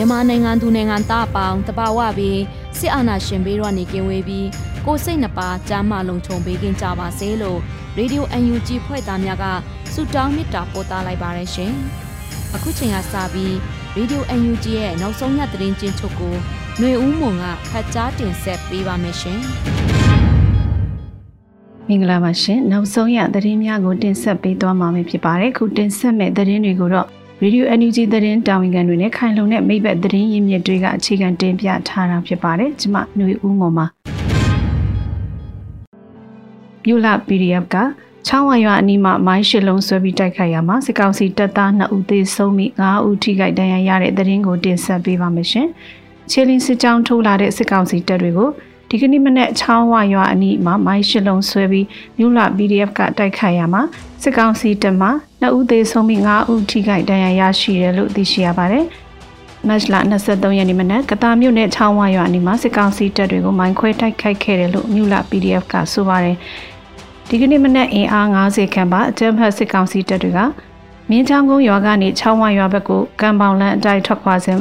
မြန်မာနိုင်ငံသူနိုင်ငံသားအပေါင်းတဘာဝပြီးစစ်အာဏာရှင်ဘေးတော့နေကင်းဝေးပြီးကိုစိတ်နှပါကြမ်းမာလုံးခြုံပေးကင်းကြပါစေလို့ရေဒီယို UNG ဖွဲ့သားများကဆုတောင်းမေတ္တာပို့သလိုက်ပါရရှင်။အခုချိန်ကစပြီးရေဒီယို UNG ရဲ့နောက်ဆုံးညသတင်းချင်းချုပ်ကိုຫນွေဦးမွန်ကဖတ်ကြားတင်ဆက်ပေးပါမယ်ရှင်။မင်္ဂလာပါရှင်နောက်ဆုံးရသတင်းများကိုတင်ဆက်ပေးသွားမှာဖြစ်ပါတယ်ခုတင်ဆက်မဲ့သတင်းတွေကိုတော့ Radio NUG သတင်းတာဝန်ခံတွေနဲ့ခိုင်လုံတဲ့မိဘသတင်းရင်းမြစ်တွေကအခြေခံတင်ပြထားတာဖြစ်ပါတယ်ကျွန်မຫນွေဦးမော်ပါမြူလာ PDF ကချောင်းဝရွာအနီးမှာမိုင်းရှစ်လုံးဆွဲပြီးတိုက်ခိုက်ရမှာစစ်ကောင်စီတပ်သား2ဦးသေဆုံးပြီး9ဦးထိခိုက်ဒဏ်ရာရတဲ့သတင်းကိုတင်ဆက်ပေးပါမယ်ရှင်။ချေလင်းစစ်ကြောင်းထိုးလာတဲ့စစ်ကောင်စီတပ်တွေကို ဒီကနေ့မနေ့ချောင်းဝရွာအနီးမှာမိုင်းရှစ်လုံးဆွဲပြီးမြူလာ PDF ကတိုက်ခိုက်ရမှာစစ်ကောင်စီတပ်မှ2ဦးသေဆုံးပြီး9ဦးထိခိုက်ဒဏ်ရာရရှိတယ်လို့သိရှိရပါတယ်။မတ်လ23ရက်နေ့မနက်ကတာမြို့နယ်ချောင်းဝရွာအနီးမှာစစ်ကောင်စီတပ်တွေကိုမိုင်းခွဲတိုက်ခိုက်ခဲ့တယ်လို့မြူလာ PDF ကဆိုပါတယ်။ဒီကနေ့မနက်အင်အား90ခန့်ပါအကြမ်းဖက်စစ်ကောင်စီတပ်တွေကမင်းချောင်းကုန်းရွာကနေချောင်းဝရွာဘက်ကိုကံပေါင်လန်းအတိုင်းထွက်ခွာစဉ်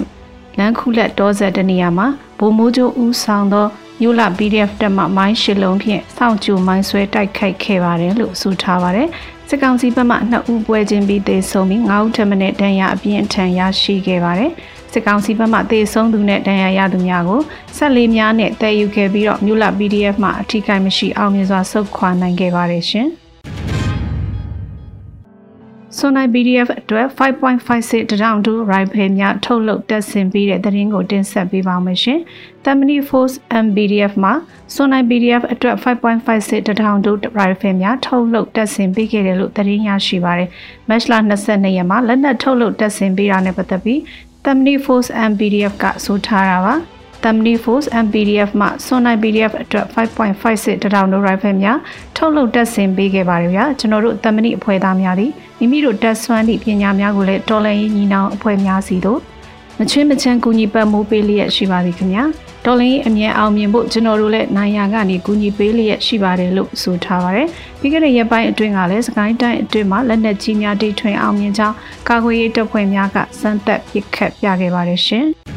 လမ်းခုလက်တောဆက်တနေရာမှာဗိုလ်မိုးကျိုးဦးဆောင်သော ယူလာ PDF တက်မှမိုင်းရှစ်လုံးဖြင့်စောင့်ကြိုမိုင်းဆွဲတိုက်ခိုက်ခဲ့ပါတယ်လို့ဆိုထားပါတယ်။စစ်ကောင်စီဘက်မှနှစ်ဦးပွဲချင်းပြီးသေဆုံးပြီး9ဦးထပ်မံဒဏ်ရာအပြင်းထန်ရရှိခဲ့ပါတယ်။စစ်ကောင်စီဘက်မှသေဆုံးသူနဲ့ဒဏ်ရာရသူများကိုဆက်လေးများနဲ့တည်ယူခဲ့ပြီးတော့မြူလာ PDF မှအထိကိမရှိအောင်မြင်စွာဆုတ်ခွာနိုင်ခဲ့ပါတယ်ရှင်။ ဆွန်နိုင် PDF အတွက်5.56တရောင်တူ rifle များထုတ်လုပ်တက်ဆင်ပြီးတဲ့သတင်းကိုတင်ဆက်ပေးပါမယ်ရှင်။ Tammany Force MBDF မှာဆွန်နိုင် PDF အတွက်5.56တရောင်တူ rifle များထုတ်လုပ်တက်ဆင်ပေးခဲ့တယ်လို့သတင်းရရှိပါတယ်။ Match လ22ရက်မှာလက်နက်ထုတ်လုပ်တက်ဆင်ပေးတာနဲ့ပတ်သက်ပြီး Tammany Force MBDF ကဆိုထားတာပါ။ Tammany Force MPDF မှ Sonai PDF အတွက်5.56တထောင်တို့ rifle များထုတ်လုပ်တက်ဆင်ပေးခဲ့ပါတယ်ဗျာကျွန်တော်တို့ Tammany အဖွဲ့သားများသည်မိမိတို့တက်ဆွမ်းသည့်ပညာများကိုလည်းတော်လှန်ရေးညီနောင်အဖွဲ့များစီတို့မချင်းမချမ်းကူညီပတ်မိုးပေးလျက်ရှိပါသည်ခင်ဗျာတော်လင်းအမြဲအောင်မြင်ဖို့ကျွန်တော်တို့လည်းနိုင်ရကနေကူညီပေးလျက်ရှိပါတယ်လို့ဆိုထားပါတယ်ပြီးခဲ့တဲ့ရက်ပိုင်းအတွင်းကလည်းစကိုင်းတိုင်းအတွင်းမှာလက်နက်ကြီးများတိထွင်အောင်မြင်ကြောင်းကာကွယ်ရေးတပ်ဖွဲ့များကစမ်းသပ်ပစ်ခတ်ပြခဲ့ပါတယ်ရှင်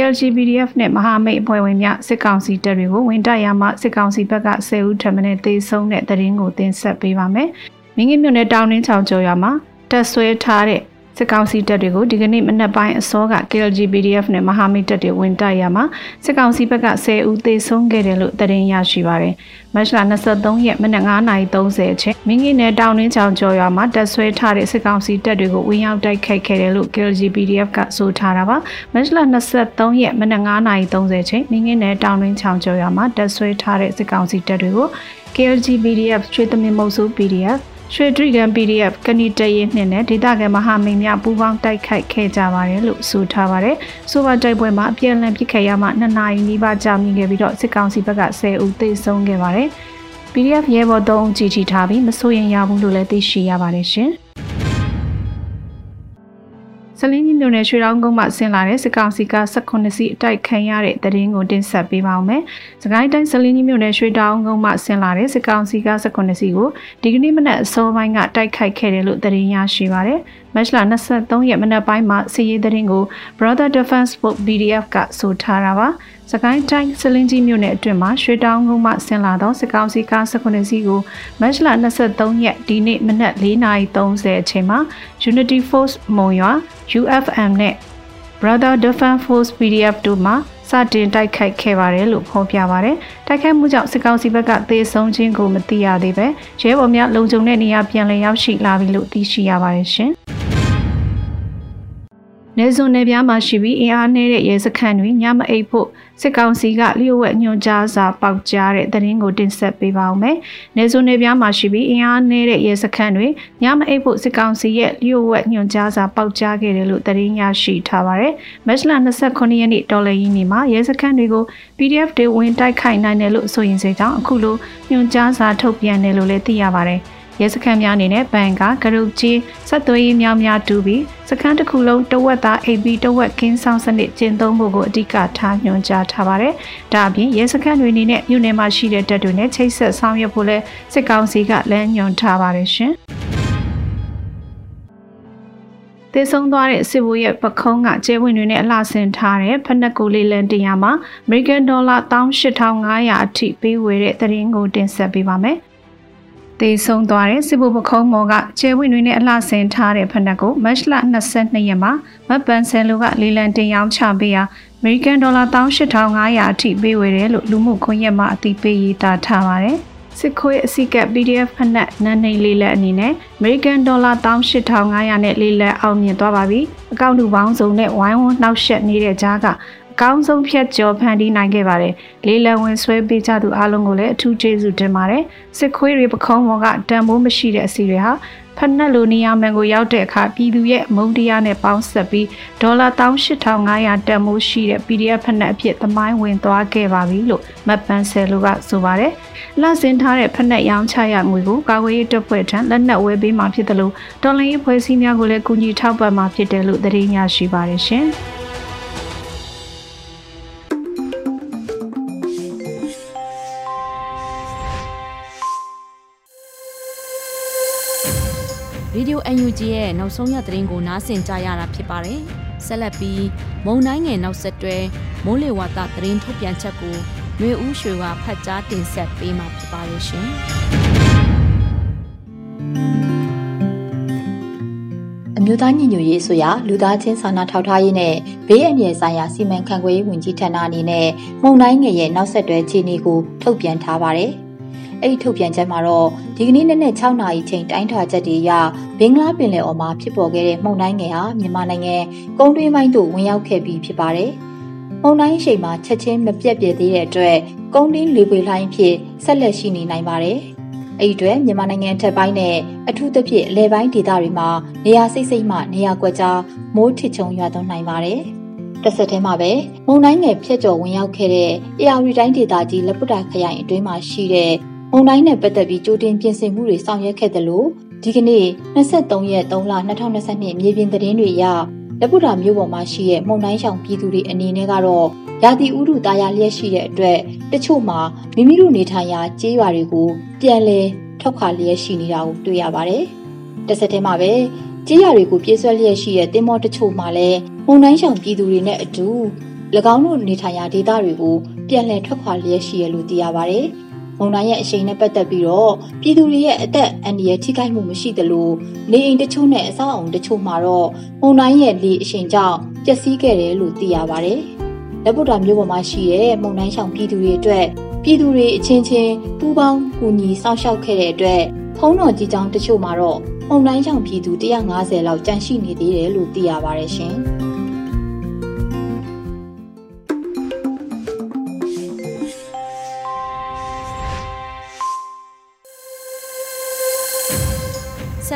KLGPDF နဲ့မဟာမိတ်အဖွဲ့ဝင်များစစ်ကောင်စီတပ်တွေကိုဝင်တိုက်ရမှစစ်ကောင်စီဘက်က10ဦးထပ်မံသေဆုံးတဲ့တရင်ကိုတင်ဆက်ပေးပါမယ်။မင်းကြီးမြို့နယ်တောင်ရင်းချောင်ကျော်ရွာမှာတက်ဆွဲထားတဲ့ စစ်ကောင်စီတပ်တွေကိုဒီကနေ့မနက်ပိုင်းအစောက KLGPDF နဲ့မဟာမိတ်တပ်တွေဝင်တိုက်ရမှာစစ်ကောင်စီဘက်က10ဦးသေဆုံးခဲ့တယ်လို့သတင်းရရှိပါရတယ်။မတ်လ23ရက်မနက်9:30အချိန်မင်းကြီးနယ်တောင်ရင်းချောင်ကျော်ရွာမှာတပ်ဆွဲထားတဲ့စစ်ကောင်စီတပ်တွေကိုဝင်ရောက်တိုက်ခိုက်ခဲ့တယ်လို့ KLGPDF ကဆိုထားတာပါ။မတ်လ23ရက်မနက်9:30အချိန်မင်းကြီးနယ်တောင်ရင်းချောင်ကျော်ရွာမှာတပ်ဆွဲထားတဲ့စစ်ကောင်စီတပ်တွေကို KLGPDF ချွေသမင်မုတ်ဆိုး PDF ရွှေတရီကန် PDF ကဏီတရင်နှင့်နဲ့ဒေသခံမဟာမိတ်များပူးပေါင်းတိုက်ခိုက်ခဲ့ကြပါတယ်လို့ဆိုထားပါတယ်။ဆိုပါတိုက်ပွဲမှာအပြန်အလှန်ပစ်ခတ်ရမှ2နာရီနီးပါးကြာမြင့်ခဲ့ပြီးတော့စစ်ကောင်စီဘက်က10ဦးသေဆုံးခဲ့ပါတယ်။ PDF ရဲဘော်3ဦးကြီးကြီးထားပြီးမစိုးရင်ရဘူးလို့လည်းသိရှိရပါတယ်ရှင်။ ဆလင်းကြီးမြို့နယ်ရွှေတောင်ကုန်းမှာဆင်းလာတဲ့စစ်ကောင်စီက18စီအတိုက်ခံရတဲ့တရင်ကိုတင်ဆက်ပေးပါောင်းမယ်။စကိုင်းတိုင်းဆလင်းကြီးမြို့နယ်ရွှေတောင်ကုန်းမှာဆင်းလာတဲ့စစ်ကောင်စီက18စီကိုဒီကနေ့မနက်အစောပိုင်းကတိုက်ခိုက်ခဲ့တယ်လို့တရင်ရရှိပါတယ်။မတ်လ23ရက်မနက်ပိုင်းမှာစီရေးတရင်ကို Brother Defense Book BDF ကဆိုထားတာပါ။ စကိုင်းတိုင်းစလင်းကြီးမြို့နယ်အတွင်းမှာရွှေတောင်ကုန်းမှဆင်လာသောစစ်ကောင်စီကား19စီးကိုမတ်လ23ရက်ဒီနေ့မနက်4:30အချိန်မှာ Unity Force မုံရွာ UFM နဲ့ Brother Defense Force PDF တို့မှစတင်တိုက်ခိုက်ခဲ့ပါတယ်လို့ဖော်ပြပါတယ်။တိုက်ခိုက်မှုကြောင့်စစ်ကောင်စီဘက်ကသေဆုံးခြင်းကိုမသိရသေးပဲရဲဘော်များလုံခြုံတဲ့နေရာပြန်လည်ရောက်ရှိလာပြီလို့သိရှိရပါတယ်ရှင်။နေစုံနယ်ပြားမှာရှိပြီးအင်အားနည်းတဲ့ရဲစခန်းတွေညမအိပ်ဖို့ စစ်ကောင်စီကလျှို့ဝှက်ညွှန်ကြားစာပေါက်ကြားတဲ့သတင်းကိုတင်ဆက်ပေးပါဦးမယ်။နေစုံနယ်ပြားမှာရှိပြီးအင်အားနည်းတဲ့ရဲစခန်းတွေညမအိပ်ဖို့စစ်ကောင်စီရဲ့လျှို့ဝှက်ညွှန်ကြားစာပေါက်ကြားခဲ့တယ်လို့သတင်းရရှိထားပါတယ်။မတ်လ29ရက်နေ့တော်လည်ကြီးနေ့မှာရဲစခန်းတွေကို PDF တွေဝင်တိုက်ခိုက်နိုင်တယ်လို့ဆိုရင်စေကြောင်းအခုလိုညွှန်ကြားစာထုတ်ပြန်တယ်လို့လည်းသိရပါတယ်။ ရဲစခန်းများအနေနဲ့ဘန်ကဂရုကြီးဆက်သွယ်ရေးများများတူပြီးစခန်းတစ်ခုလုံးတဝက်သား AB တဝက်ကင်းဆောင်စနစ်ကျင့်သုံးဖို့ကိုအဓိကထားညွှန်ကြားထားပါတယ်။ဒါအပြင်ရဲစခန်းတွေအနေနဲ့မြို့နယ်မှာရှိတဲ့တပ်တွေနဲ့ချိတ်ဆက်ဆောင်ရွက်ဖို့လဲစစ်ကောင်စီကလမ်းညွှန်ထားပါတယ်ရှင်။သေဆုံးသွားတဲ့စစ်ဘိုးရဲ့ပခုံးကကျဲဝင်တွေနဲ့အလှဆင်ထားတဲ့ဖက်နှက်ကိုလေးလန်တရားမှာ American Dollar 18500အထိပေးဝေတဲ့သတင်းကိုတင်ဆက်ပေးပါမယ်။ သေဆုံးသွားတဲ့စစ်ဘုပခုံးမော်ကကျဲဝင်းတွေနဲ့အလှဆင်ထားတဲ့ဖက်နှက်ကိုမတ်လ22ရက်မှာမတ်ပန်ဆယ်လိုကလီလန်တင်ရောင်းချပေးရာအမေရိကန်ဒေါ်လာ18500အထိပေးဝေတယ်လို့လူမှုခွင့်ရက်မှအသိပေးရေးသားထားပါတယ်။စစ်ခွေးအစီကပ် PDF ဖက်နှက်နန်းနေလေးလက်အနေနဲ့ American Dollar 18500နဲ့လေးလက်အောင်မြင်သွားပါပြီ။အကောင့်တူပေါင်းစုံနဲ့ဝိုင်းဝန်းနှောက်ယှက်နေတဲ့ကြားက ကောင်းဆုံးဖြတ်ကျော်ဖန်တီးနိုင်ခဲ့ပါတယ်။လေးလံဝင်ဆွဲပေးကြသူအားလုံးကိုလည်းအထူးကျေးဇူးတင်ပါတယ်။စစ်ခွေးတွေပခုံးပေါ်ကတန်ဖိုးမရှိတဲ့အစီတွေဟာဖက်နှက်လိုနေရာမှန်ကိုရောက်တဲ့အခါပြည်သူရဲ့မုံတရားနဲ့ပေါင်းဆက်ပြီးဒေါ်လာ18500တန်ဖိုးရှိတဲ့ PDF ဖက်နှက်အဖြစ်သမိုင်းဝင်သွားခဲ့ပါပြီလို့မတ်ပန်ဆယ်လိုကဆိုပါတယ်။လက်စင်ထားတဲ့ဖက်နှက်ရောင်းချရငွေကိုကာကွယ်ရေးတပ်ဖွဲ့ထံလက်နက်ဝယ်ပေးမှာဖြစ်တယ်လို့တော်လိုင်းရေးဖွဲ့စည်းများကိုလည်းကူညီထောက်ပံ့မှာဖြစ်တယ်လို့သတင်းရရှိပါတယ်ရှင်။ ရေဒီယို UNG ရဲ့နောက်ဆုံးရသတင်းကိုနားဆင်ကြရတာဖြစ်ပါတယ်။ဆက်လက်ပြီးမုံတိုင်းငယ်နောက်ဆက်တွဲမိုးလေဝသသတင်းထုတ်ပြန်ချက်ကိုမျိုးဦးရွှေကဖတ်ကြားတင်ဆက်ပေးမှာဖြစ်ပါရဲ့ရှင်။အမျိုးသားညီညွတ်ရေးဆိုရာလူသားချင်းစာနာထောက်ထားရေးနဲ့ဘေးအန္တရာယ်ဆိုင်ရာစီမံခန့်ခွဲရေးဝန်ကြီးဌာနအနေနဲ့မုံတိုင်းငယ်ရဲ့နောက်ဆက်တွဲခြေအနေကိုထုတ်ပြန်ထားပါတယ်။ အဲ့ဒီထုတ်ပြန်ချက်မှာတော့ဒီကနေ့နေ့နဲ့6နာရီချိန်တိုင်းထွာချက်တွေအရဘင်္ဂလားပင်လယ်အော်မှာဖြစ်ပေါ်ခဲ့တဲ့မှုန်တိုင်းငယ်ဟာမြန်မာနိုင်ငံကုန်းတွင်းပိုင်းသို့ဝင်ရောက်ခဲ့ပြီးဖြစ်ပါတယ်။မှုန်တိုင်းရှိန်မှာချက်ချင်းမပြတ်ပြဲသေးတဲ့အတွက်ကုန်းတွင်းလေပွေလှိုင်းဖြစ်ဆက်လက်ရှိနေနိုင်ပါတယ်။အဲ့ဒီအတွက်မြန်မာနိုင်ငံထက်ပိုင်းနဲ့အထူးသဖြင့်အလဲပိုင်းဒေသတွေမှာနေရာစိတ်စိတ်မှနေရာကွက်ကြားမိုးထစ်ချုံရွာသွန်းနိုင်ပါတယ်။တစ်ဆက်တည်းမှာပဲမုန်တိုင်းငယ်ဖြတ်ကျော်ဝင်ရောက်ခဲ့တဲ့အေယာရီတိုင်းဒေသကြီးလက်ပုတ္တာခရိုင်အတွင်းမှာရှိတဲ့ မုံတိုင်းနဲ့ပတ်သက်ပြီးကြိုတင်ပြင်ဆင်မှုတွေဆောင်ရွက်ခဲ့တယ်လို့ဒီကနေ့23ရက်3လ2022မြေပြင်သတင်းတွေအရလက်ပုတာမြို့ပေါ်မှာရှိတဲ့မုံတိုင်းဆောင်ပြည်သူတွေအနေနဲ့ကတော့ရာသီဥတုတာယာလျက်ရှိတဲ့အတွက်တချို့မှာမိမိတို့နေထိုင်ရာကျေးရွာတွေကိုပြန်လည်ထောက်ခါလျက်ရှိနေတာကိုတွေ့ရပါတယ်။တစ်ဆက်တည်းမှာပဲကျေးရွာတွေကိုပြေးဆွဲလျက်ရှိတဲ့တင်မောတချို့မှာလည်းမုံတိုင်းဆောင်ပြည်သူတွေနဲ့အတူ၎င်းတို့နေထိုင်ရာဒေသတွေကိုပြန်လည်ထွက်ခွာလျက်ရှိရလို့သိရပါတယ်။ မုံတိုင်းရဲ့အရှိန်နဲ့ပတ်သက်ပြီးတော့ပြည်သူတွေရဲ့အသက်အန္တရာယ်ထိခိုက်မှုမရှိသလိုနေအိမ်တချို့နဲ့အဆောက်အုံတချို့မှာတော့မုံတိုင်းရဲ့လေအရှိန်ကြောင့်ပျက်စီးခဲ့တယ်လို့သိရပါတယ်။လက်ဗုဒ္ဓမြို့ပေါ်မှာရှိတဲ့မုံတိုင်းဆောင်ပြည်သူတွေအတွက်ပြည်သူတွေအချင်းချင်းပူးပေါင်းကူညီစောင့်ရှောက်ခဲ့တဲ့အတွက်ဖုံးတော်ကြီးကျောင်းတချို့မှာတော့မုံတိုင်းဆောင်ပြည်သူ150လောက်ကြန့်ရှိနေသေးတယ်လို့သိရပါတယ်ရှင်။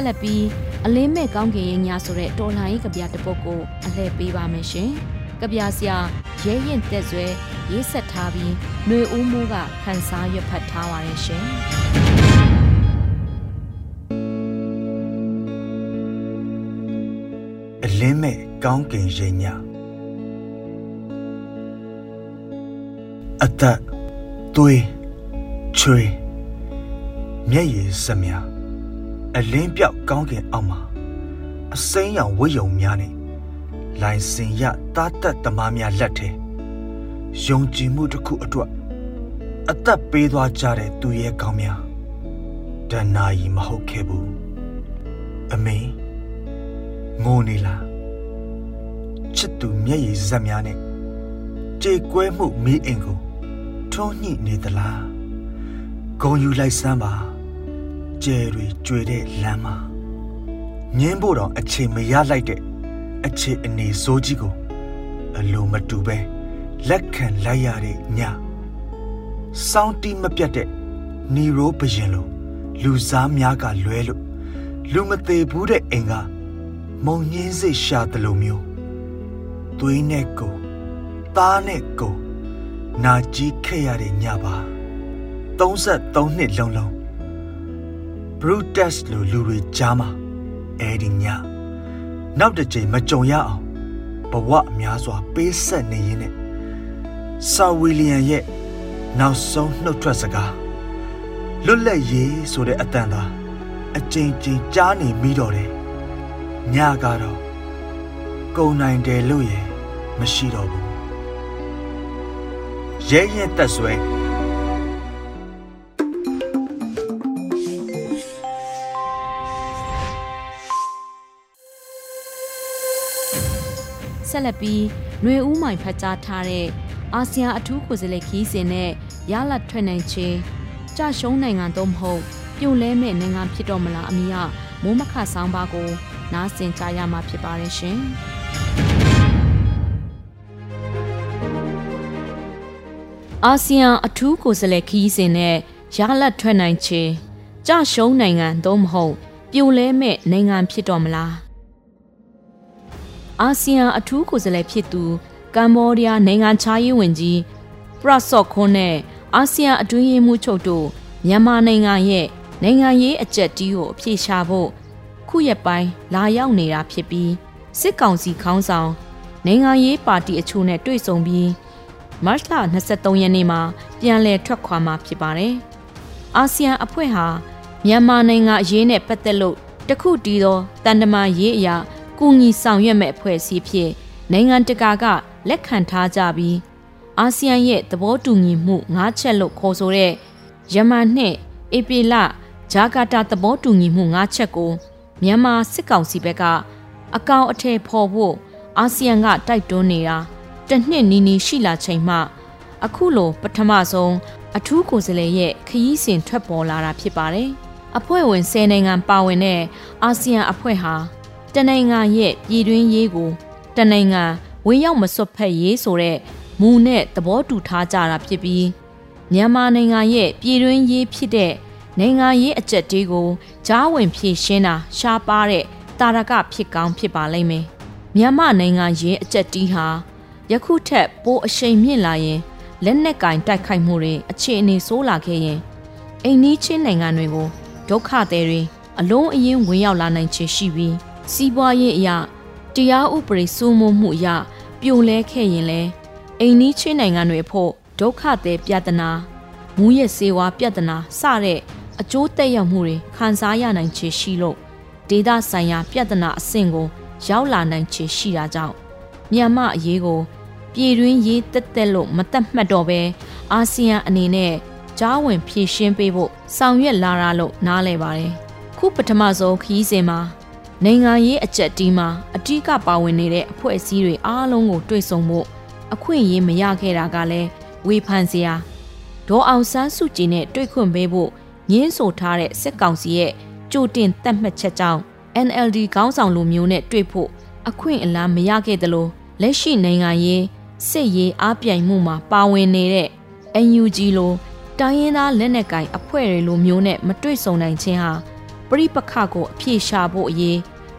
ဆက်လက်ပြီးအလင်းမဲ့ကောင်းကင်ရဲ့ညာဆိုတဲ့တော်လှန်ရေးကြပြတပုတ်ကိုအလှည့်ပေးပါမယ်ရှင်။ကြပြဆရာရဲရင်တက်ဆွဲရေးဆက်ထားပြီးຫນွေဦးမိုးကခန်းစားရွက်ဖတ်ထားပါရဲ့ရှင်။အလင်းမဲ့ကောင်းကင်ရင်ညာအသက်သွေးချွေမျက်ရည်စမြ အလင်းပြောက်ကောင်းကင်အောက်မှာအစိမ်းရောင်ဝိယုံများနဲ့လိုင်စင်ရတားတက်သမားများလက်ထဲယုံကြည်မှုတစ်ခုအတွက်အသက်ပေးသွားကြတဲ့သူရဲ့ကောင်းများတဏှာကြီးမဟုတ်ခဲ့ဘူးအမေငိုနေလားချစ်သူမျက်ရည်ဇက်များနဲ့ကြေကွဲမှုမီးအိမ်ကိုထုံးညှိနေသလားဂုံယူလိုက်စမ်းပါ ကျဲတွေကျွေတဲ့လမ်းမှာငင်းဖို့တော့အချိန်မရလိုက်တဲ့အခြေအနေစိုးကြီးကိုအလိုမတူပဲလက်ခံလိုက်ရတဲ့ညစောင်းတီးမပြတ်တဲ့နီရိုးဘရင်လိုလူစားများကလွဲလို့လူမသေးဘူးတဲ့အိမ်ကမုံညင်းစိတ်ရှာတယ်လို့မျိုးသွေးနဲ့ကိုသားနဲ့ကိုနာကြီးခဲ့ရတဲ့ညပါ33နှစ်လုံးလုံး Brutus လိုလူတွေကြားမှာအဲ့ဒီညနောက်တစ်ချိန်မကြုံရအောင်ဘဝအများစွာပေးဆက်နေရင်းနဲ့ဆာဝီလီယံရဲ့နောက်ဆုံးနှုတ်ထွက်စကားလွတ်လပ်ရေးဆိုတဲ့အတန်သာအကြိမ်ကြိမ်ကြားနေမိတော့တယ်ညကတော့ကုံနိုင်တယ်လို့ရမရှိတော့ဘူးရဲရဲတက်ဆွဲ ဆက်လက်ပြီးຫນွေဦးမိုင်ဖတ်ကြားထားတဲ့အာဆီယံအထူးကိုယ်စားလှယ်ခီးစဉ်နဲ့ရလတ်ထွက်နိုင်ခြင်းကြရှုံးနိုင်ငံတော့မဟုတ်ပြုတ်လဲမဲ့နိုင်ငံဖြစ်တော့မလားအမိယမိုးမခဆောင်းပါကို နားဆင်ကြရမှာဖြစ်ပါတယ်ရှင်အာဆီယံအထူးကိုယ်စားလှယ်ခီးစဉ်နဲ့ရလတ်ထွက်နိုင်ခြင်းကြရှုံးနိုင်ငံတော့မဟုတ်ပြိုလဲမဲ့နိုင်ငံဖြစ်တော့မလား အာဆီယံအထူးကိုယ်စားလှယ်ဖြစ်သူကမ္ဘောဒီးယားနိုင်ငံခြားရေးဝန်ကြီးပရဆော့ခွန်းနဲ့အာဆီယံအတွင်းရေးမှူးချုပ်တို့မြန်မာနိုင်ငံရဲ့နိုင်ငံရေးအကြက်တီးကိုအပြေရှားဖို့ခုရက်ပိုင်းလာရောက်နေတာဖြစ်ပြီးစစ်ကောင်စီခေါင်းဆောင်နိုင်ငံရေးပါတီအချို့နဲ့တွေ့ဆုံပြီးမတ်လ23ရက်နေ့မှာပြန်လည်ထွက်ခွာမှာဖြစ်ပါတယ်။အာဆီယံအဖွဲ့ဟာမြန်မာနိုင်ငံအရေးနဲ့ပတ်သက်လို့တခုတည်းသောတန်တမာရေးအရာ ကူညီဆောင်ရွက်မဲ့အဖွဲ့အစည်းဖြစ်နိုင်ငံတကာကလက်ခံထားကြပြီးအာဆီယံရဲ့သဘောတူညီမှု၅ချက်လို့ခေါ်ဆိုတဲ့ယမန်နှင့်ဧပြီလဂျာကာတာသဘောတူညီမှု၅ချက်ကိုမြန်မာစစ်ကောင်စီဘက်ကအကောင်အထည်ဖော်ဖို့အာဆီယံကတိုက်တွန်းနေတာတစ်နှစ်နီးနီးရှိလာချိန်မှ အခုလိုပထမဆုံးအထူးကိုယ်စားလှယ်ရဲ့ခရီးစဉ်ထွက်ပေါ်လာတာဖြစ်ပါတယ်။အဖွဲ့ဝင်10နိုင်ငံပါဝင်တဲ့အာဆီယံအဖွဲ့ဟာ တနိုင်ငံရဲ့ပြည်တွင်းရေးကိုတနိုင်ငံဝင်ရောက်မစွတ်ဖက်ရေးဆိုတဲ့မူနဲ့သဘောတူထားကြတာဖြစ်ပြီးမြန်မာနိုင်ငံရဲ့ပြည်တွင်းရေးဖြစ်တဲ့နိုင်ငံရေးအကြက်တေးကိုကြားဝင်ဖြည့်ရှင်းတာရှားပါတဲ့တာရကဖြစ်ကောင်းဖြစ်ပါလိမ့်မယ်။မြန်မာနိုင်ငံရေးအကြက်တီးဟာယခုထက်ပိုအရှိန်မြင့်လာရင်လက်နက်ကင်တိုက်ခိုက်မှုတွေအခြေအနေဆိုးလာခဲ့ရင်အိမ်နီးချင်းနိုင်ငံတွေကိုဒုက္ခသည်တွေအလုံးအင်းဝင်ရောက်လာနိုင်ခြေရှိပြီး စီးပွားရေးအရာတရားဥပဒေစိုးမိုးမှုအရပြိုလဲခဲ့ရင်လဲအိမ်နီးချင်းနိုင်ငံတွေဖို့ဒုက္ခသည်ပြဿနာမူးယစ်ဆေးဝါးပြဿနာစတဲ့အကျိုးသက်ရောက်မှုတွေခံစားရနိုင်ခြေရှိလို့ဒေသဆိုင်ရာပြဿနာအဆင့်ကို ရောက်လာနိုင်ခြေရှိတာကြောင့်မြန်မာအရေးကို ပြည်တွင်းရေးတက်တက်လို့မတက်မှတ်တော့ပဲအာဆီယံအနေနဲ့ကြားဝင်ဖြည့်ရှင်းပေးဖို့ဆောင်ရွက်လာတာလို့နားလည်ပါတယ်ခုပထမဆုံးခီးစဉ်မှာ နိုင်ငံရေးအကြက်တီးမှာအထူးကပါဝင်နေတဲ့အဖွဲ့အစည်းတွေအားလုံးကိုတွေ့ဆုံဖို့အခွင့်အရေးမရခဲ့တာကလည်းဝေဖန်စရာဒေါ်အောင်ဆန်းစုကြည်နဲ့တွေ့ခွင့်ပေးဖို့ညင်းဆိုထားတဲ့စစ်ကောင်စီရဲ့ကြိုတင်တတ်မှတ်ချက်ကြောင့် NLD ခေါင်းဆောင်လူမျိုးနဲ့တွေ့ဖို့အခွင့်အလမ်းမရခဲ့သလိုလက်ရှိနိုင်ငံရေးစစ်ရေးအားပြိုင်မှုမှာပါဝင်နေတဲ့ NUG လိုတိုင်းရင်းသားလက်နက်ကိုင်အဖွဲ့တွေလိုမျိုးနဲ့မတွေ့ဆုံနိုင်ခြင်းဟာပြိပခကိုအပြည့်ရှာဖို့အရေး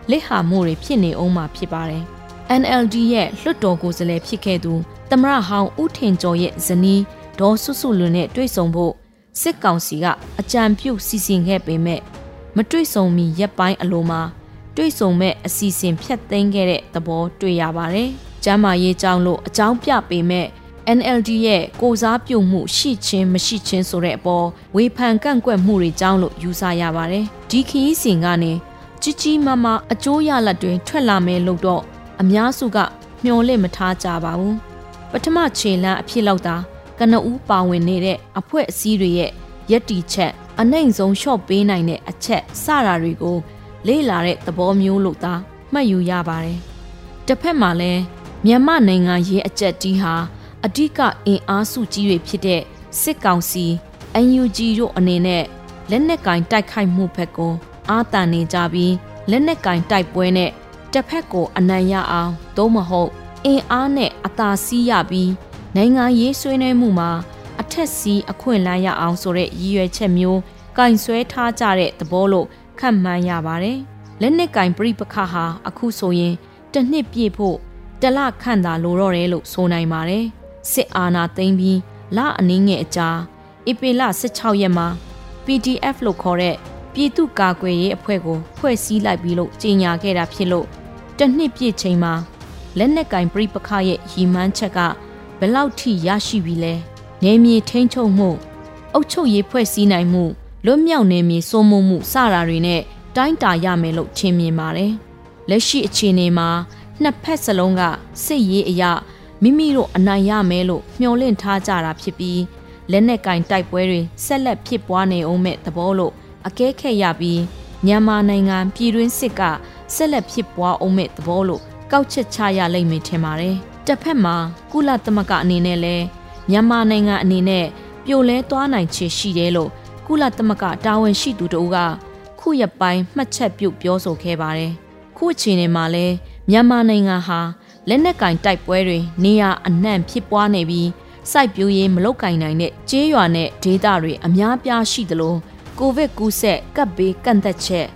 လက်ဟာမှုတွေဖြစ်နေအောင်မှာဖြစ်ပါတယ်။ NLD ရဲ့လွှတ်တော်ကိုယ်စားလှယ်ဖြစ်ခဲ့သူသမရဟောင်းဦးထင်ကျော်ရဲ့ဇနီးဒေါ်ဆုစုလွန်နဲ့တွေ့ဆုံဖို့စစ်ကောင်စီကအကြံပြုစီစဉ်ခဲ့ပေမဲ့မတွေ့ဆုံမီရက်ပိုင်းအလိုမှာတွေ့ဆုံမဲ့အစီအစဉ်ဖြတ်သိမ်းခဲ့တဲ့သဘောတွေ့ရပါတယ်။ကျမ်းမာရေးကြောင်းလို့အကြောင်းပြပေမဲ့ NLD ရဲ့ကိုစားပြုမှုရှိချင်းမရှိချင်းဆိုတဲ့အပေါ်ဝေဖန်ကန့်ကွက်မှုတွေကြောင်းလို့ယူဆရပါတယ်။ဒီခီးစဉ်ကနေ ကြီးကြီးမားမားအကျိုးရလဒ်တွေထွက်လာမယ်လို့တော့အများစုကမျှော်လင့်မထားကြပါဘူး။ပထမခြေလမ်းအဖြစ်လောက်သာကနဦးပါဝင်နေတဲ့အဖွဲ့အစည်းတွေရဲ့ယက်တီချက်အနိုင်ဆုံးရှော့ပေးနိုင်တဲ့အချက်စတာတွေကိုလေ့လာတဲ့သဘောမျိုးလို့သာမှတ်ယူရပါတယ်။တစ်ဖက်မှာလည်းမြန်မာနိုင်ငံရေးအကြက်တီးဟာအဓိကအင်အားစုကြီးတွေဖြစ်တဲ့စစ်ကောင်စီ UNG တို့အနေနဲ့လက်နက်ကင်တိုက်ခိုက်မှုဘက်ကို အာတန်နေကြပြီးလက်နက်ကင်တိုက်ပွဲနဲ့တစ်ဖက်ကိုအနိုင်ရအောင်သို့မဟုတ်အင်အားနဲ့အသာစီးရပြီးနိုင်ငံရေးဆွေးနွေးမှုမှာအထက်စီးအခွင့်လန်းရအောင်ဆိုတဲ့ရည်ရွယ်ချက်မျိုးကင်ဆွဲထားကြတဲ့သဘောလို့ခန့်မှန်းရပါတယ်။လက်နက်ကင်ပြိပခဟာအခုဆိုရင်တစ်နှစ်ပြည့်ဖို့တလခန့်သာလိုတော့တယ်လို့ဆိုနိုင်ပါတယ်။စစ်အာဏာသိမ်းပြီးလအနည်းငယ်အကြာဧပြီလ16ရက်မှာ PDF လို့ခေါ်တဲ့ ပြည်သူ့ကာကွယ်ရေးအဖွဲ့ကိုဖွဲ့စည်းလိုက်ပြီးလို့ကြေညာခဲ့တာဖြစ်လို့တစ်နှစ်ပြည့်ချိန်မှာလက်နက်ကင်ပြိပခရဲ့ရည်မှန်းချက်ကဘယ်လောက်ထိရရှိပြီလဲ။နေမြေထိန်းချုပ်မှုအုပ်ချုပ်ရေးဖွဲ့စည်းနိုင်မှုလွတ်မြောက်နေမြေစိုးမိုးမှုစတာတွေနဲ့တိုင်းတာရမယ်လို့ထင်မြင်ပါတယ်။လက်ရှိအခြေအနေမှာနှစ်ဖက်စလုံးကစစ်ရေးအရာမိမိတို့အနိုင်ရမယ်လို့မျှော်လင့်ထားကြတာဖြစ်ပြီးလက်နက်ကင်တိုက်ပွဲတွေဆက်လက်ဖြစ်ပွားနေအောင်မဲ့သဘောလို့ အကဲခက်ရပြီးမြန်မာနိုင်ငံပြည်တွင်းစစ်ကဆက်လက်ဖြစ်ပွားအောင်မဲ့သဘောလို့ကောက်ချက်ချရလိမ့်မယ်ထင်ပါတယ်။တစ်ဖက်မှာကုလသမဂ္ဂအနေနဲ့လည်းမြန်မာနိုင်ငံအနေနဲ့ပြိုလဲသွားနိုင်ခြေရှိတယ်လို့ကုလသမဂ္ဂတာဝန်ရှိသူတို့ကခုရပိုင်းမှတ်ချက်ပြုပြောဆိုခဲ့ပါတယ်။ခုအခြေအနေမှာလဲမြန်မာနိုင်ငံဟာလက်နက်ကင်တိုက်ပွဲတွေနေရာအနှံ့ဖြစ်ပွားနေပြီးစိုက်ပျိုးရေးမလုပ်ကင်နိုင်တဲ့ကျေးရွာနဲ့ဒေသတွေအများပြားရှိသလို ကိုဗစ်ကူးစက်ကပ်ဘေးကန့်သက်ချက်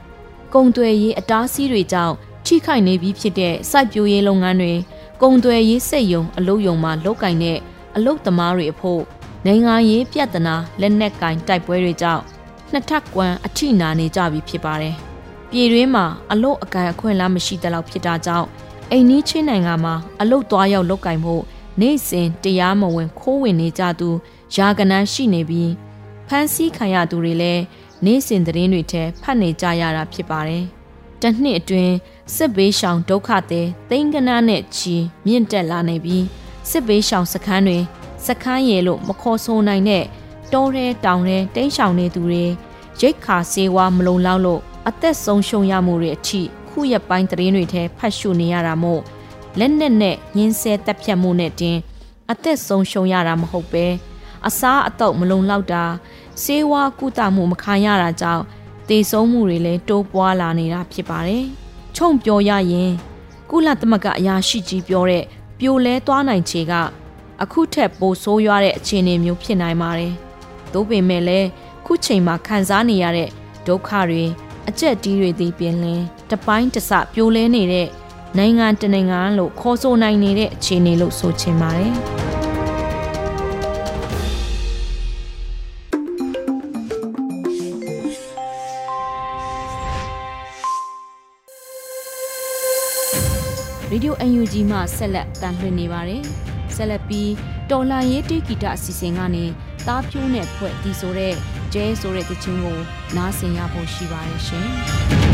ကုံသွယ်ရေးအတားအဆီးတွေကြောင့်ထိခိုက်နေပြီးဖြစ်တဲ့စိုက်ပျိုးရေးလုပ်ငန်းတွေကုံသွယ်ရေးစက်ယုံအလုပ်ယုံမှာလုပ်ကင်တဲ့အလုပ်သမားတွေအဖို့နိုင်ငံရေးပြဿနာလက်နက်ကင်တိုက်ပွဲတွေကြောင့်နှစ်ထပ်ကွမ်းအထိနာနေကြပြီဖြစ်ပါတယ်။ပြည်တွင်းမှာအလို့အကန့်အခွင့်အလမ်းမရှိတဲ့လောက်ဖြစ်တာကြောင့်အိမ်နီးချင်းနိုင်ငံမှာအလုတ်သွားရောက်လုပ်ကင်ဖို့နေ့စဉ်တရားမဝင်ခိုးဝင်နေကြသူယာကနန်းရှိနေပြီး ဖမ်းဆီးခံရသူတွေလည်းနေ့စဉ်သတင်းတွေထဲဖတ်နေကြရတာဖြစ်ပါတယ်။တနှစ်အတွင်းစစ်ဘေးရှောင်ဒုက္ခသည်သိန်းကနန်းနဲ့ချီမြင့်တက်လာနေပြီးစစ်ဘေးရှောင်စခန်းတွေစခန်းရဲလို့မခေါ်ဆိုနိုင်တဲ့တောထဲတောင်ထဲတိမ်းရှောင်နေသူတွေရိတ်ခါစေဝါမလုံလောက်လို့အသက်ဆုံးရှုံးရမှုတွေအထိခုရက်ပိုင်းသတင်းတွေထဲဖတ်ရှုနေရတာမို့လက်နက်နဲ့ညင်းဆဲတက်ဖြတ်မှုနဲ့တင်အသက်ဆုံးရှုံးရတာမဟုတ်ပဲအစားအတော့မလုံလောက်တာ စေဝါကုသမှုမခံရတာကြောင့်တေဆုံးမှုတွေလည်းတိုးပွားလာနေတာဖြစ်ပါတယ်။ခြုံပြောရရင်ကုလသမဂ္ဂအရာရှိကြီးပြောတဲ့ပြိုလဲသွားနိုင်ခြေကအခုထက်ပိုဆိုးရွားတဲ့အခြေအနေမျိုးဖြစ်နိုင်ပါတယ်။သို့ပေမဲ့လည်းခုချိန်မှာခံစားနေရတဲ့ဒုက္ခတွေအကျက်တီးတွေသည်ပြင်လင်းတပိုင်းတစပြိုလဲနေတဲ့နိုင်ငံတနိုင်ငံလို့ခေါ်ဆိုနိုင်နေတဲ့အခြေအနေလို့ဆိုချင်ပါတယ်။ Radio UNG မှဆက်လက်တန်လှည့်နေပါတယ်။ဆက်လက်ပြီးတော်လန်ရေးတေဂီတာအစီအစဉ်ကနေတားဖြိုးနဲ့ဖွဲ့ဒီဆိုတဲ့ကျဲဆိုတဲ့တခြင်းကိုနားဆင်ရဖို့ရှိပါတယ်ရှင်။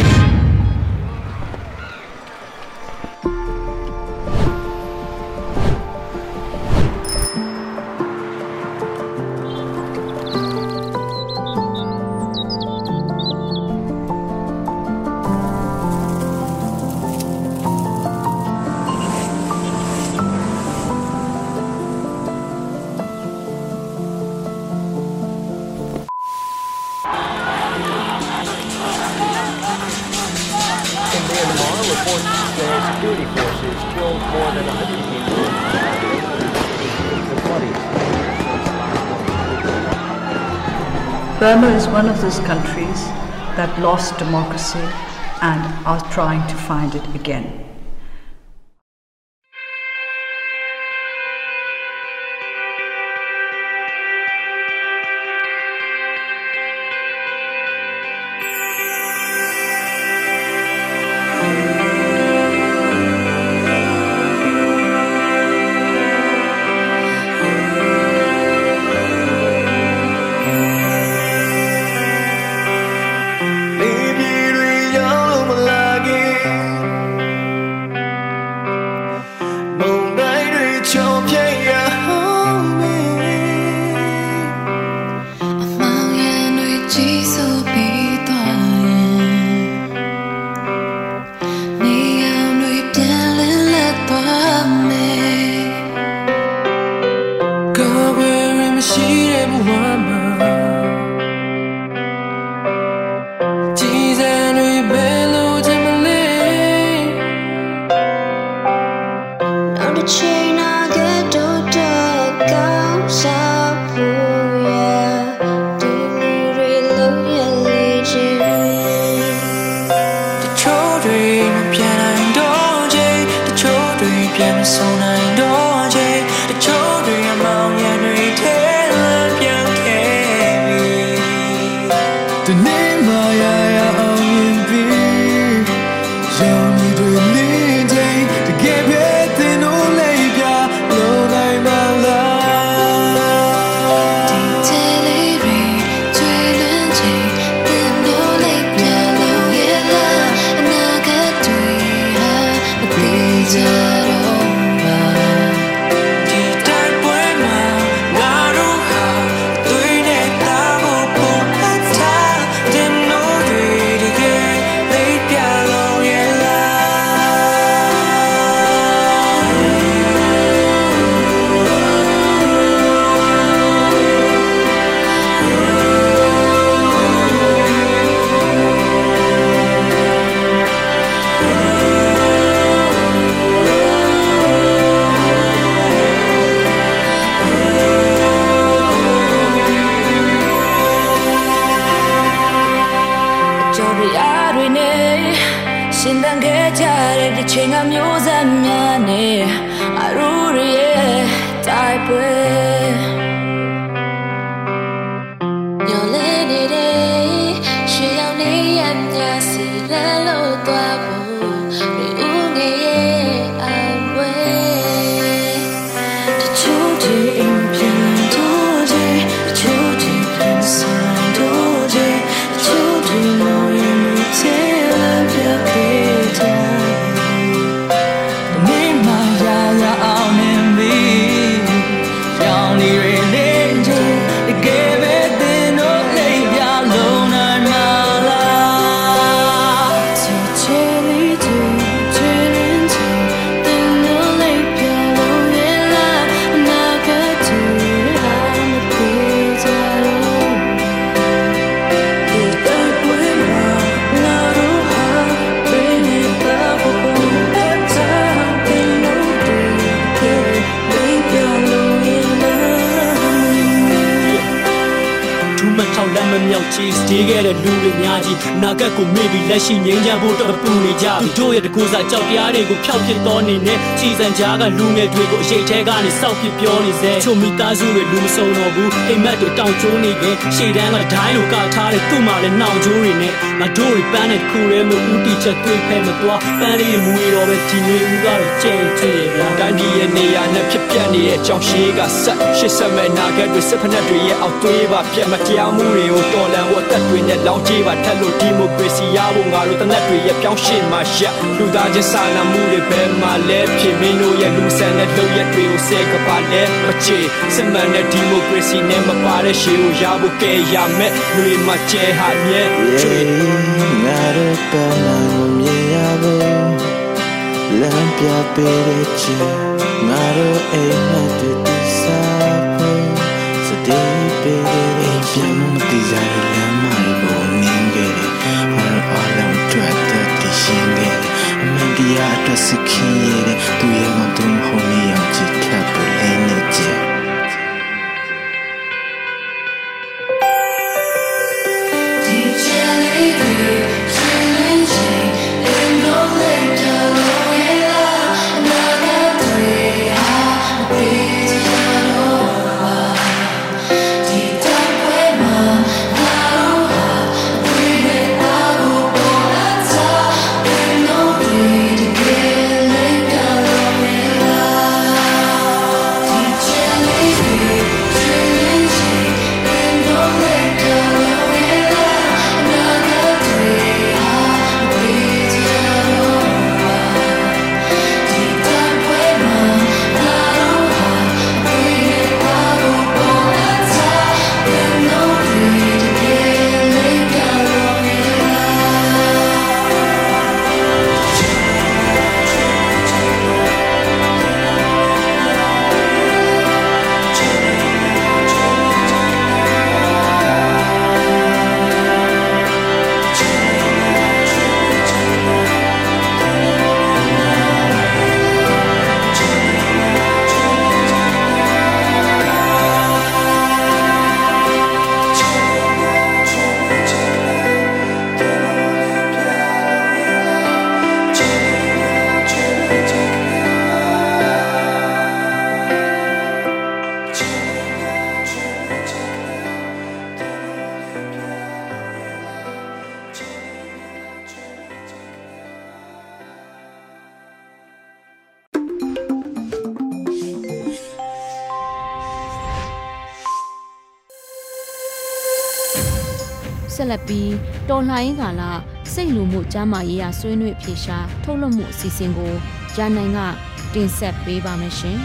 Burma is one of those countries that lost democracy and are trying to find it again. ဒီ ခဲ့တဲ့လူတွေများကြီးနာကတ်ကိုမေ့ပြီးလက်ရှိငြိမ်းချမ်းဖို့တော့ပူနေကြသူတို့ရဲ့တကူစားကြောက်တရားတွေကိုဖျောက်ပစ်တော်နေနဲ့ချီစံကြားကလူငယ်တွေကိုအရေးထဲကနေစောက်ပစ်ပြောနေစေချိုမိသားစုတွေလူမစုံတော့ဘူးအိမ်မက်တွေတောင်ကျိုးနေခဲ့ရှေ့တန်းကဒိုင်းလိုကထားတဲ့သူ့မှာလည်းနှောင်ကျိုးတွေနဲ့ငါတို့တွေပန်းတဲ့တစ်ခုတည်းမျိုးဦးတီချက်တွေးဖဲမသွားပန်းလေးမူရီတော့ပဲဒီနေဦးကတော့ကြဲကြဲဗျာတိုင်းပြည်ရဲ့နေရာနဲ့ဖြစ်ပျက်နေတဲ့အကြောင်းရှိကဆက်ရှစ်ဆက်မဲ့နာဂတ်တွေစစ်ဖက်နှက်တွေရဲ့အောက်သွေးပါပြတ်မတရားမှုတွေကိုတော်လန်ဖို့အသက်တွေနဲ့ လောင်းကြီးပါထက်လို့ဒီမိုကရေစီရဖို့ငါတို့တနက်တွေရဲ့ပြောင်းရှင်းမှရှက်လူသားချင်းစာနာမှုတွေပဲမှလဲဖြစ်မင်းတို့ရဲ့လူဆန်တဲ့လုပ်ရက်တွေကိုဆဲကပါလဲမချေစစ်မှန်တဲ့ဒီမိုကရေစီနဲ့မပါတဲ့ရှေးကိုရဖို့ကဲရမယ်လူတွေမှာကျဲဟာမြဲချွေငါတို့ပေါ်မှာကိုမြင်ရဖို့လမ်းပြပေးတဲ့ချင်ငါတို့အိမ်မက်တွေတိစားဖို့စတေးပေးတဲ့ချင်မတိကြတဲ့လမ်း အမှန်တရားအတွက်စခင်းရတဲ့သူရဲ့ကော တော်လှန်ရေးကာလစိတ်လူမှုကျန်းမာရေးရာဆွေးနွေးဖြေရှာထုတ်လွှင့်မှုအစီအစဉ်ကိုဂျာနိုင်ကတင်ဆက်ပေးပါမယ်ရှင်။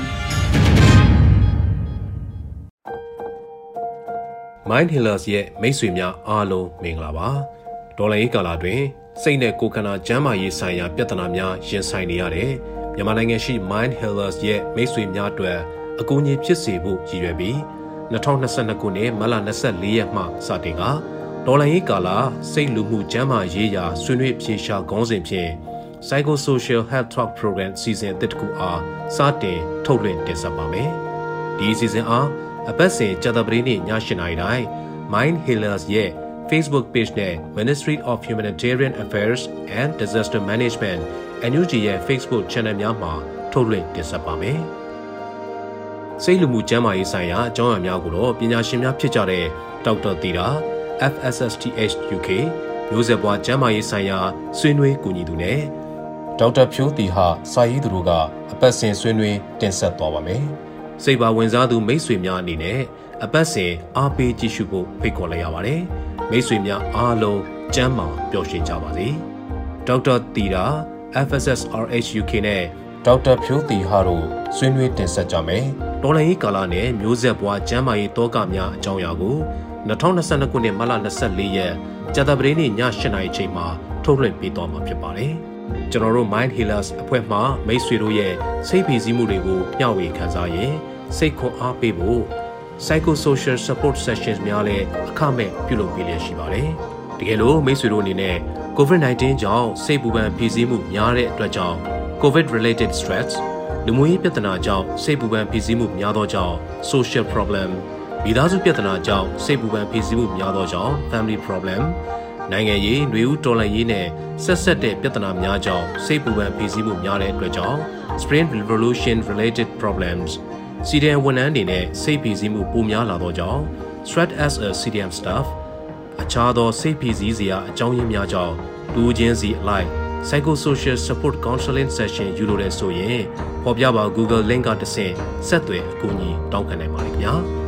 Mind Healers ရဲ့မိတ်ဆွေများအားလုံးမင်္ဂလာပါဒေါ်လာရေးကာလတွင်စိတ်နဲ့ကိုယ်ခန္ဓာကျန်းမာရေးဆိုင်ရာပြဿနာများရင်ဆိုင်နေရတဲ့မြန်မာနိုင်ငံရှိ Mind Healers ရဲ့မိတ်ဆွေများအတွက်အကူအညီဖြစ်စေဖို့ရည်ရွယ်ပြီး2022ခုနှစ်မတ်လ24ရက်မှစတင်က ဒေါ်လာရေးကာလစိတ်လူမှုကျန်းမာရေးရာဆွေးနွေးဖြေရှာခေါင်းစဉ်ဖြင့် Psychosocial Health Talk Program စီစဉ်တစ်ခုအားစတင်ထုတ်လွှင့်တင်ဆက်ပါမယ်ဒီအစီအစဉ်အားအပတ်စဉ်ကြာသပတေးနေ့ည8:00နာရီတိုင်း Mind Healers ရဲ့ Facebook page နဲ့ Ministry of Humanitarian Affairs and Disaster Management NUG ရဲ့ Facebook Channel များမှာထုတ်လွှင့်တင်ဆက်ပါမယ်။စိတ်လူမှုကျန်းမာရေးဆိုင်ရာအကြောင်းအရာများကိုတော့ပညာရှင်များဖြစ်ကြတဲ့ဒေါက်တာတီတာ FSSTH UK မျိုးဆက်ပွားကျန်းမာရေးဆိုင်ရာဆွေးနွေးကူညီသူနဲ့ဒေါက်တာဖြိုးတီဟာစာရေးသူတို့ကအပတ်စဉ်ဆွေးနွေးတင်ဆက်သွားပါမယ်။စိတ်ပါဝင်စားသူမိတ်ဆွေများအနေနဲ့အပတ်စဉ်အားပေးကြည့်ရှုဖို့ဖိတ်ခေါ်လိုက်ရပါတယ်။မိတ်ဆွေများအားလုံးကျမ်းမာပျော်ရွှင်ကြပါစေ။ဒေါက်တာတီတာ FSSRH UK နဲ့ဒေါက်တာဖြိုးတီဟာတို့ဆွေးနွေးတင်ဆက်ကြမယ်။တော်လိုင်းကာလနဲ့မျိုးဆက်ပွားကျမ်းမာရေးတောကများအကြောင်းအရာကို 2022ခုနှစ်မတ်လ24ရက်ကြာသပတေးနေ့ည8:00နာရီချိန်မှာထုတ်လွှင့်ပေးသွားမှာဖြစ်ပါတယ်။ကျွန်တော်တို့ Mind Healers အဖွဲ့မှမိတ်ဆွေတို့ရဲ့စိတ်ဖိစီးမှုတွေကိုမျှဝေခန်းစားရင်စိတ်ခွန်အားပေးဖို့ psychosocial support sessions များလည်းအခမဲ့ပြုလုပ်ပေးလျက်ရှိပါတယ်။တကယ်လို့မိတ်ဆွေတို့အနေနဲ့ COVID-19 ကြောင့်စိတ်ပူပန်ဖိစီးမှုများတဲ့အတွက်ကြောင့် COVID related stress လူမှုရေးပြဿနာကြောင့်စိတ်ပူပန်ဖိစီးမှုများသောကြောင့် social problem မိသားစုပြဿနာကြောင့်စိတ်ပူပန်ဖိစီးမှုများသောကြောင့် family problem နိုင်ငံရေးຫນွေဦးတော်လှန်ရေးနဲ့ဆက်ဆက်တဲ့ပြဿနာများကြောင့်စိတ်ပူပန်ဖိစီးမှုများတဲ့အတွက်ကြောင့် spring revolution related problems စီဒီအမ်ဝန်ထမ်းတွေနဲ့စိတ်ဖိစီးမှုပိုများလာသောကြောင့် stress as a CDM staff အခြားသောစိတ်ဖိစီးစရာအကြောင်းရင်းများကြောင့်လူချင်းစီအလိုက် psychosocial support counseling session ယူလိုတဲ့ဆိုရင်ပေါ်ပြပါ Google link ကတစ်ဆင့်ဆက်သွယ်အကူအညီတောင်းခံနိုင်ပါတယ်ခင်ဗျာ။။